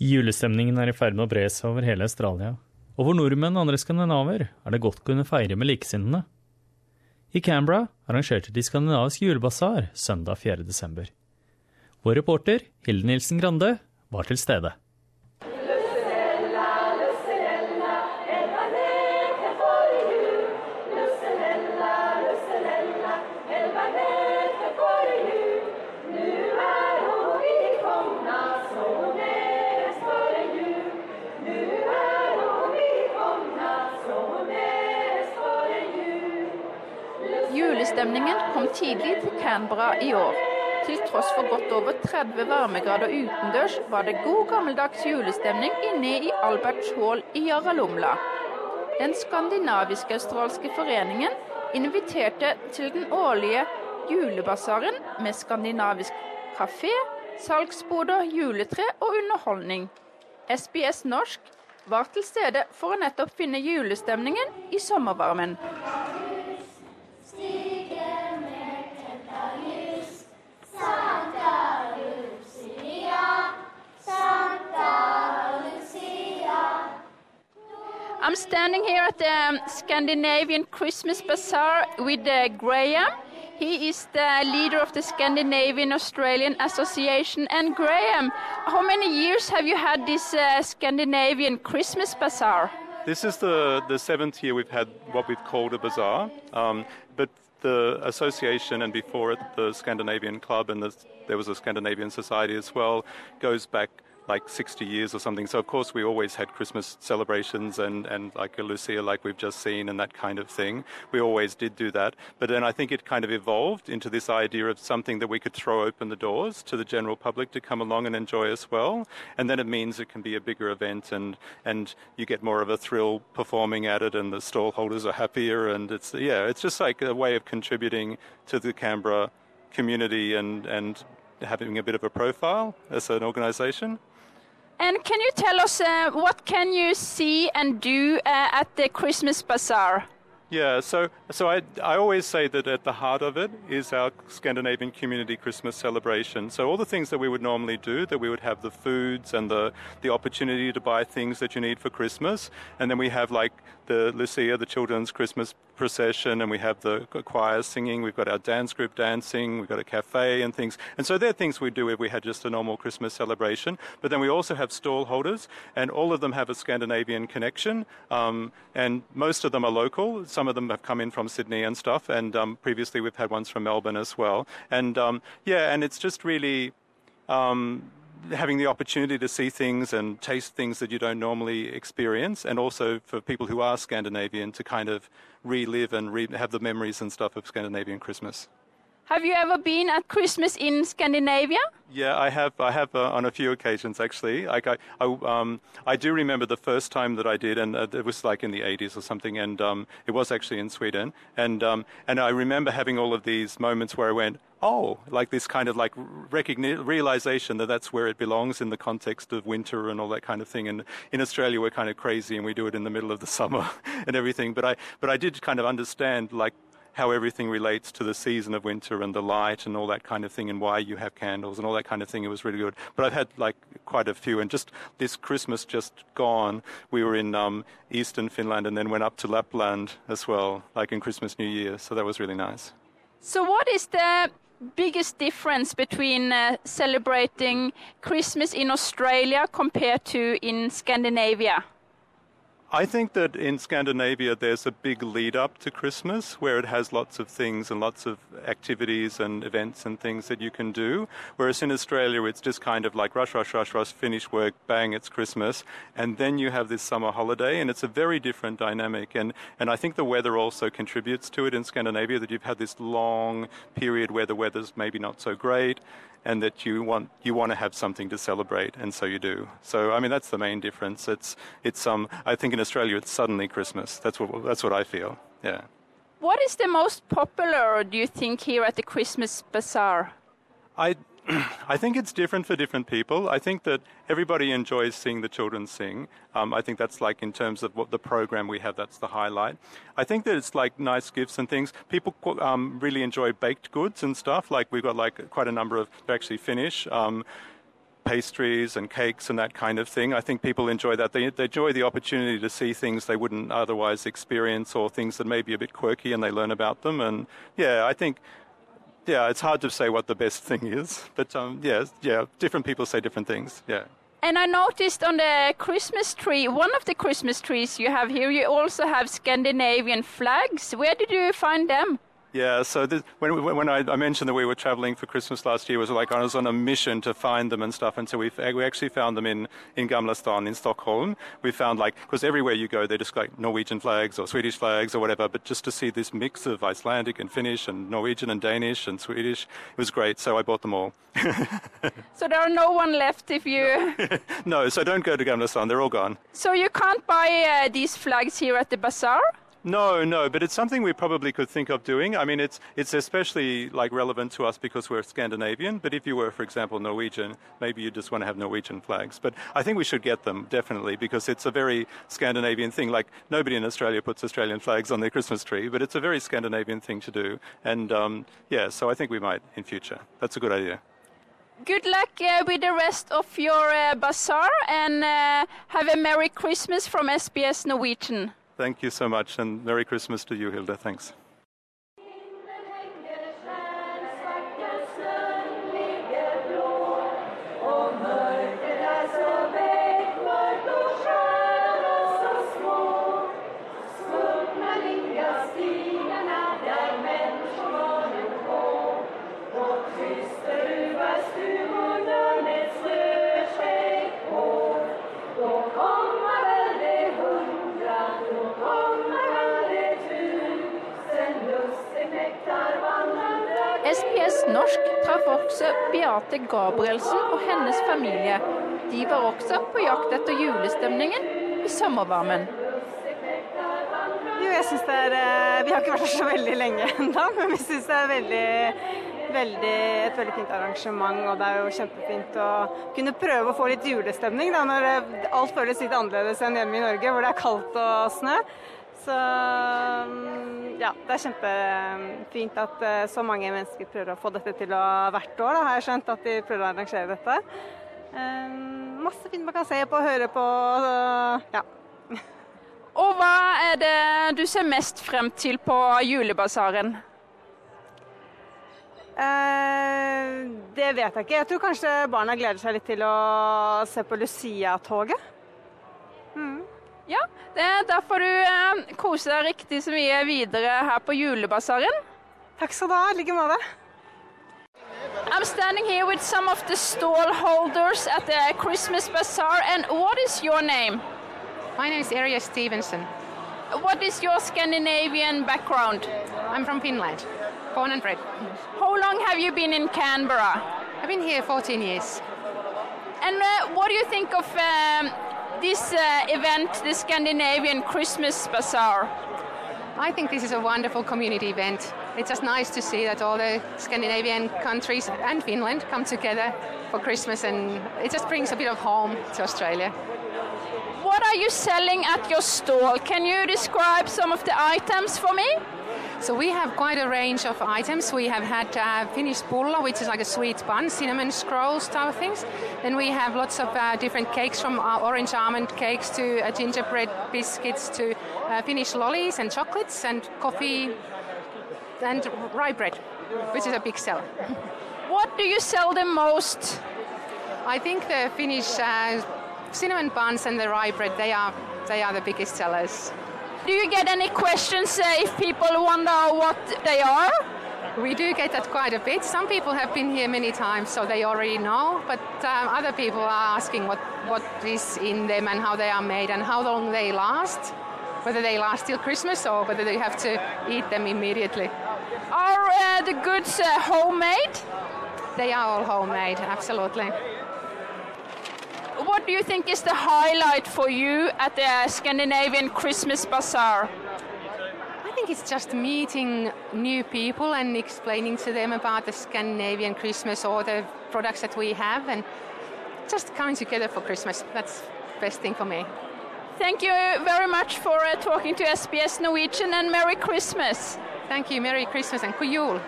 Julestemningen er i ferd med å bre seg over hele Australia, og for nordmenn og andre skandinaver er det godt å kunne feire med likesinnede. I Canberra arrangerte de skandinavisk julebasar søndag 4. desember. Vår reporter Hilde Nilsen Grande var til stede. Julestemningen kom tidlig til Canberra i år. Til tross for godt over 30 varmegrader utendørs, var det god gammeldags julestemning inne i Alberts Hall i Jaralumla. Den skandinavisk-australske foreningen inviterte til den årlige julebasaren med skandinavisk kafé, salgsboder, juletre og underholdning. SBS Norsk var til stede for å nettopp finne julestemningen i sommervarmen. I'm standing here at the Scandinavian Christmas Bazaar with uh, Graham. He is the leader of the Scandinavian Australian Association. And Graham, how many years have you had this uh, Scandinavian Christmas Bazaar? This is the, the seventh year we've had what we've called a bazaar. Um, but the association and before it the Scandinavian Club and the, there was a Scandinavian Society as well goes back like 60 years or something. So, of course, we always had Christmas celebrations and, and like a Lucia, like we've just seen, and that kind of thing. We always did do that. But then I think it kind of evolved into this idea of something that we could throw open the doors to the general public to come along and enjoy as well. And then it means it can be a bigger event and, and you get more of a thrill performing at it, and the stall holders are happier. And it's, yeah, it's just like a way of contributing to the Canberra community and, and having a bit of a profile as an organisation. And can you tell us uh, what can you see and do uh, at the Christmas bazaar? Yeah, so so I, I always say that at the heart of it is our Scandinavian community Christmas celebration. So all the things that we would normally do, that we would have the foods and the the opportunity to buy things that you need for Christmas, and then we have like the Lucia, the children's Christmas procession, and we have the choir singing. We've got our dance group dancing. We've got a cafe and things. And so they're things we do if we had just a normal Christmas celebration. But then we also have stall holders, and all of them have a Scandinavian connection. Um, and most of them are local. Some of them have come in from Sydney and stuff. And um, previously we've had ones from Melbourne as well. And um, yeah, and it's just really. Um, having the opportunity to see things and taste things that you don't normally experience, and also for people who are Scandinavian to kind of relive and re- have the memories and stuff of Scandinavian Christmas. Have you ever been at Christmas in Scandinavia? Yeah, I have. I have uh, on a few occasions actually. Like I, I, um, I do remember the first time that I did, and uh, it was like in the 80s or something, and um, it was actually in Sweden. And um, and I remember having all of these moments where I went, oh, like this kind of like recogni- realization that that's where it belongs in the context of winter and all that kind of thing. And in Australia, we're kind of crazy and we do it in the middle of the summer and everything. But I, but I did kind of understand like how everything relates to the season of winter and the light and all that kind of thing and why you have candles and all that kind of thing. It was really good. But I've had like quite a few and just this Christmas just gone, we were in um, eastern Finland and then went up to Lapland as well, like in Christmas, New Year. So that was really nice. So what is the biggest difference between uh, celebrating Christmas in Australia compared to in Scandinavia? I think that in Scandinavia there's a big lead up to Christmas where it has lots of things and lots of activities and events and things that you can do. Whereas in Australia it's just kind of like rush, rush, rush, rush, finish work, bang, it's Christmas. And then you have this summer holiday and it's a very different dynamic. And, and I think the weather also contributes to it in Scandinavia that you've had this long period where the weather's maybe not so great and that you want you want to have something to celebrate, and so you do. So I mean that's the main difference. It's it's um I think in Australia it's suddenly Christmas. That's what that's what I feel. Yeah. What is the most popular, do you think, here at the Christmas bazaar? I I think it's different for different people. I think that everybody enjoys seeing the children sing. Um, I think that's like in terms of what the program we have, that's the highlight. I think that it's like nice gifts and things. People um, really enjoy baked goods and stuff. Like we've got like quite a number of actually Finnish. Um, pastries and cakes and that kind of thing. I think people enjoy that. They, they enjoy the opportunity to see things they wouldn't otherwise experience or things that may be a bit quirky and they learn about them. And yeah, I think yeah, it's hard to say what the best thing is, but um, yeah, yeah, different people say different things. Yeah. And I noticed on the Christmas tree, one of the Christmas trees you have here, you also have Scandinavian flags. Where did you find them? Yeah, so this, when, when I, I, mentioned that we were traveling for Christmas last year, it was like I was on a mission to find them and stuff. And so we, we actually found them in, in Gamla Stan in Stockholm. We found like, because everywhere you go, they're just like Norwegian flags or Swedish flags or whatever. But just to see this mix of Icelandic and Finnish and Norwegian and Danish and Swedish, it was great. So I bought them all. so there are no one left if you. no, so don't go to Gamla Stan. They're all gone. So you can't buy uh, these flags here at the bazaar? No, no, but it's something we probably could think of doing. I mean, it's it's especially like relevant to us because we're Scandinavian. But if you were, for example, Norwegian, maybe you just want to have Norwegian flags. But I think we should get them definitely because it's a very Scandinavian thing. Like nobody in Australia puts Australian flags on their Christmas tree, but it's a very Scandinavian thing to do. And um, yeah, so I think we might in future. That's a good idea. Good luck uh, with the rest of your uh, bazaar and uh, have a Merry Christmas from SBS Norwegian. Thank you so much, and Merry Christmas to you, Hilda. Thanks. Norsk traff også Beate Gabrielsen og hennes familie. De var også på jakt etter julestemningen i sommervarmen. Jo, jeg syns det er eh, Vi har ikke vært her så veldig lenge ennå, men vi syns det er veldig, veldig, et veldig fint arrangement. Og det er jo kjempefint å kunne prøve å få litt julestemning da, når alt føles litt annerledes enn hjemme i Norge, hvor det er kaldt og snø. Så ja, det er kjempefint at eh, så mange mennesker prøver å få dette til å hvert år. Da har jeg skjønt at de prøver å arrangere dette. Um, masse fint man kan se på, og høre på. ja. Og hva er det du ser mest frem til på julebasaren? Uh, det vet jeg ikke. Jeg tror kanskje barna gleder seg litt til å se på Lucia-toget. Ja, det er derfor du eh, koser deg riktig så mye videre her på julebasaren. Takk skal du ha. I like måte. I'm standing here with some of the stall holders at the Christmas bazaar. And what is your name? My name is Arya Stevenson. What is your Scandinavian background? I'm from Finland, born and bred. How long have you been in Canberra? I've been here 14 years. And uh, what do you think of um, this uh, event, the Scandinavian Christmas Bazaar? I think this is a wonderful community event. It's just nice to see that all the Scandinavian countries and Finland come together for Christmas, and it just brings a bit of home to Australia. What are you selling at your stall? Can you describe some of the items for me? So we have quite a range of items. We have had uh, Finnish pulla, which is like a sweet bun, cinnamon scrolls type of things. Then we have lots of uh, different cakes from uh, orange almond cakes to uh, gingerbread biscuits to uh, Finnish lollies and chocolates and coffee and rye bread, which is a big seller. What do you sell the most? I think the Finnish uh, cinnamon buns and the rye bread, they are, they are the biggest sellers. Do you get any questions uh, if people wonder what they are? We do get that quite a bit. Some people have been here many times, so they already know. But um, other people are asking what, what is in them and how they are made and how long they last. Whether they last till Christmas or whether they have to eat them immediately. Are uh, the goods uh, homemade? They are all homemade, absolutely. What do you think is the highlight for you at the Scandinavian Christmas Bazaar? I think it's just meeting new people and explaining to them about the Scandinavian Christmas or the products that we have and just coming together for Christmas. That's the best thing for me. Thank you very much for uh, talking to SBS Norwegian and Merry Christmas. Thank you. Merry Christmas and God